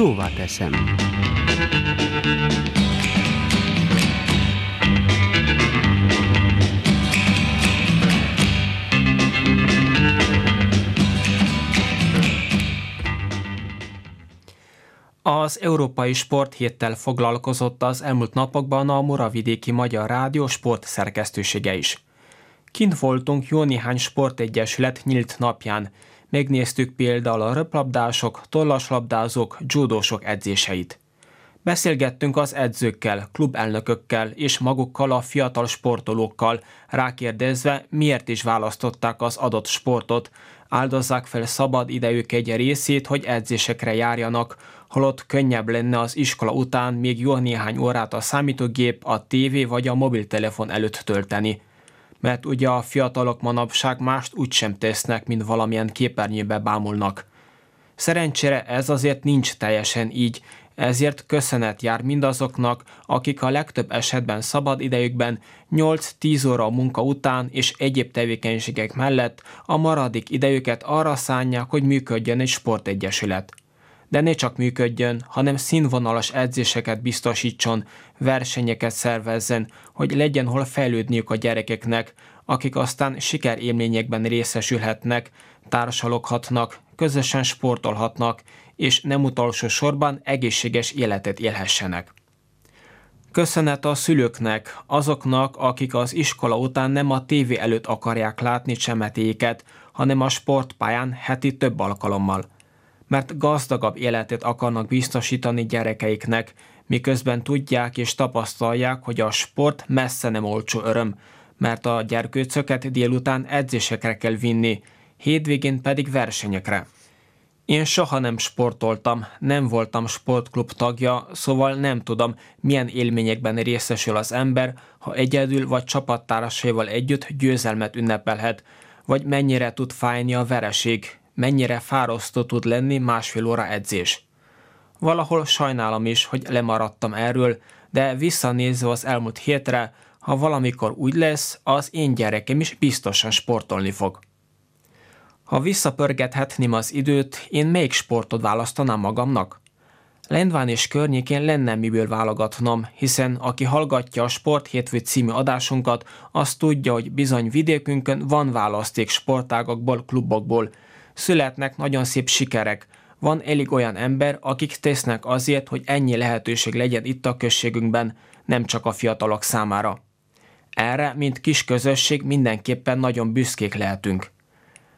Szóvá teszem. Az Európai Sporthéttel foglalkozott az elmúlt napokban a Moravidéki Magyar Rádió sport szerkesztősége is. Kint voltunk jó néhány sportegyesület nyílt napján. Megnéztük például a röplabdások, tollaslabdázók, judósok edzéseit. Beszélgettünk az edzőkkel, klubelnökökkel és magukkal a fiatal sportolókkal, rákérdezve, miért is választották az adott sportot, áldozzák fel szabad idejük egy részét, hogy edzésekre járjanak, holott könnyebb lenne az iskola után még jó néhány órát a számítógép, a tévé vagy a mobiltelefon előtt tölteni. Mert ugye a fiatalok manapság mást úgy sem tesznek, mint valamilyen képernyőbe bámulnak. Szerencsére ez azért nincs teljesen így, ezért köszönet jár mindazoknak, akik a legtöbb esetben szabad idejükben 8-10 óra a munka után és egyéb tevékenységek mellett a maradik idejüket arra szánják, hogy működjön egy sportegyesület. De ne csak működjön, hanem színvonalas edzéseket biztosítson, versenyeket szervezzen, hogy legyen hol fejlődniük a gyerekeknek, akik aztán sikerélményekben részesülhetnek, társaloghatnak, közösen sportolhatnak, és nem utolsó sorban egészséges életet élhessenek. Köszönet a szülőknek, azoknak, akik az iskola után nem a tévé előtt akarják látni csemetéket, hanem a sportpályán heti több alkalommal. Mert gazdagabb életet akarnak biztosítani gyerekeiknek, miközben tudják és tapasztalják, hogy a sport messze nem olcsó öröm, mert a gyerkőcöket délután edzésekre kell vinni, hétvégén pedig versenyekre. Én soha nem sportoltam, nem voltam sportklub tagja, szóval nem tudom, milyen élményekben részesül az ember, ha egyedül vagy csapattársaival együtt győzelmet ünnepelhet, vagy mennyire tud fájni a vereség, mennyire fárasztó tud lenni másfél óra edzés. Valahol sajnálom is, hogy lemaradtam erről, de visszanézve az elmúlt hétre, ha valamikor úgy lesz, az én gyerekem is biztosan sportolni fog. Ha visszapörgethetném az időt, én melyik sportot választanám magamnak? Lendván és környékén lenne miből válogatnom, hiszen aki hallgatja a Sport Hétfő című adásunkat, az tudja, hogy bizony vidékünkön van választék sportágakból, klubokból. Születnek nagyon szép sikerek, van elég olyan ember, akik tesznek azért, hogy ennyi lehetőség legyen itt a községünkben, nem csak a fiatalok számára. Erre, mint kis közösség mindenképpen nagyon büszkék lehetünk.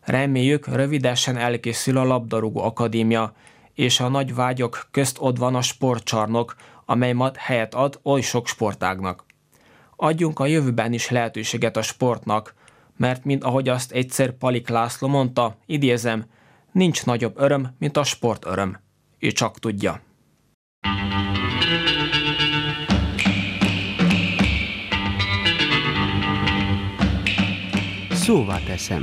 Reméljük, rövidesen elkészül a labdarúgó akadémia, és a nagy vágyok közt ott van a sportcsarnok, amely majd helyet ad oly sok sportágnak. Adjunk a jövőben is lehetőséget a sportnak, mert mint ahogy azt egyszer Palik László mondta, idézem, nincs nagyobb öröm, mint a sport öröm. Ő csak tudja. Szóvá teszem.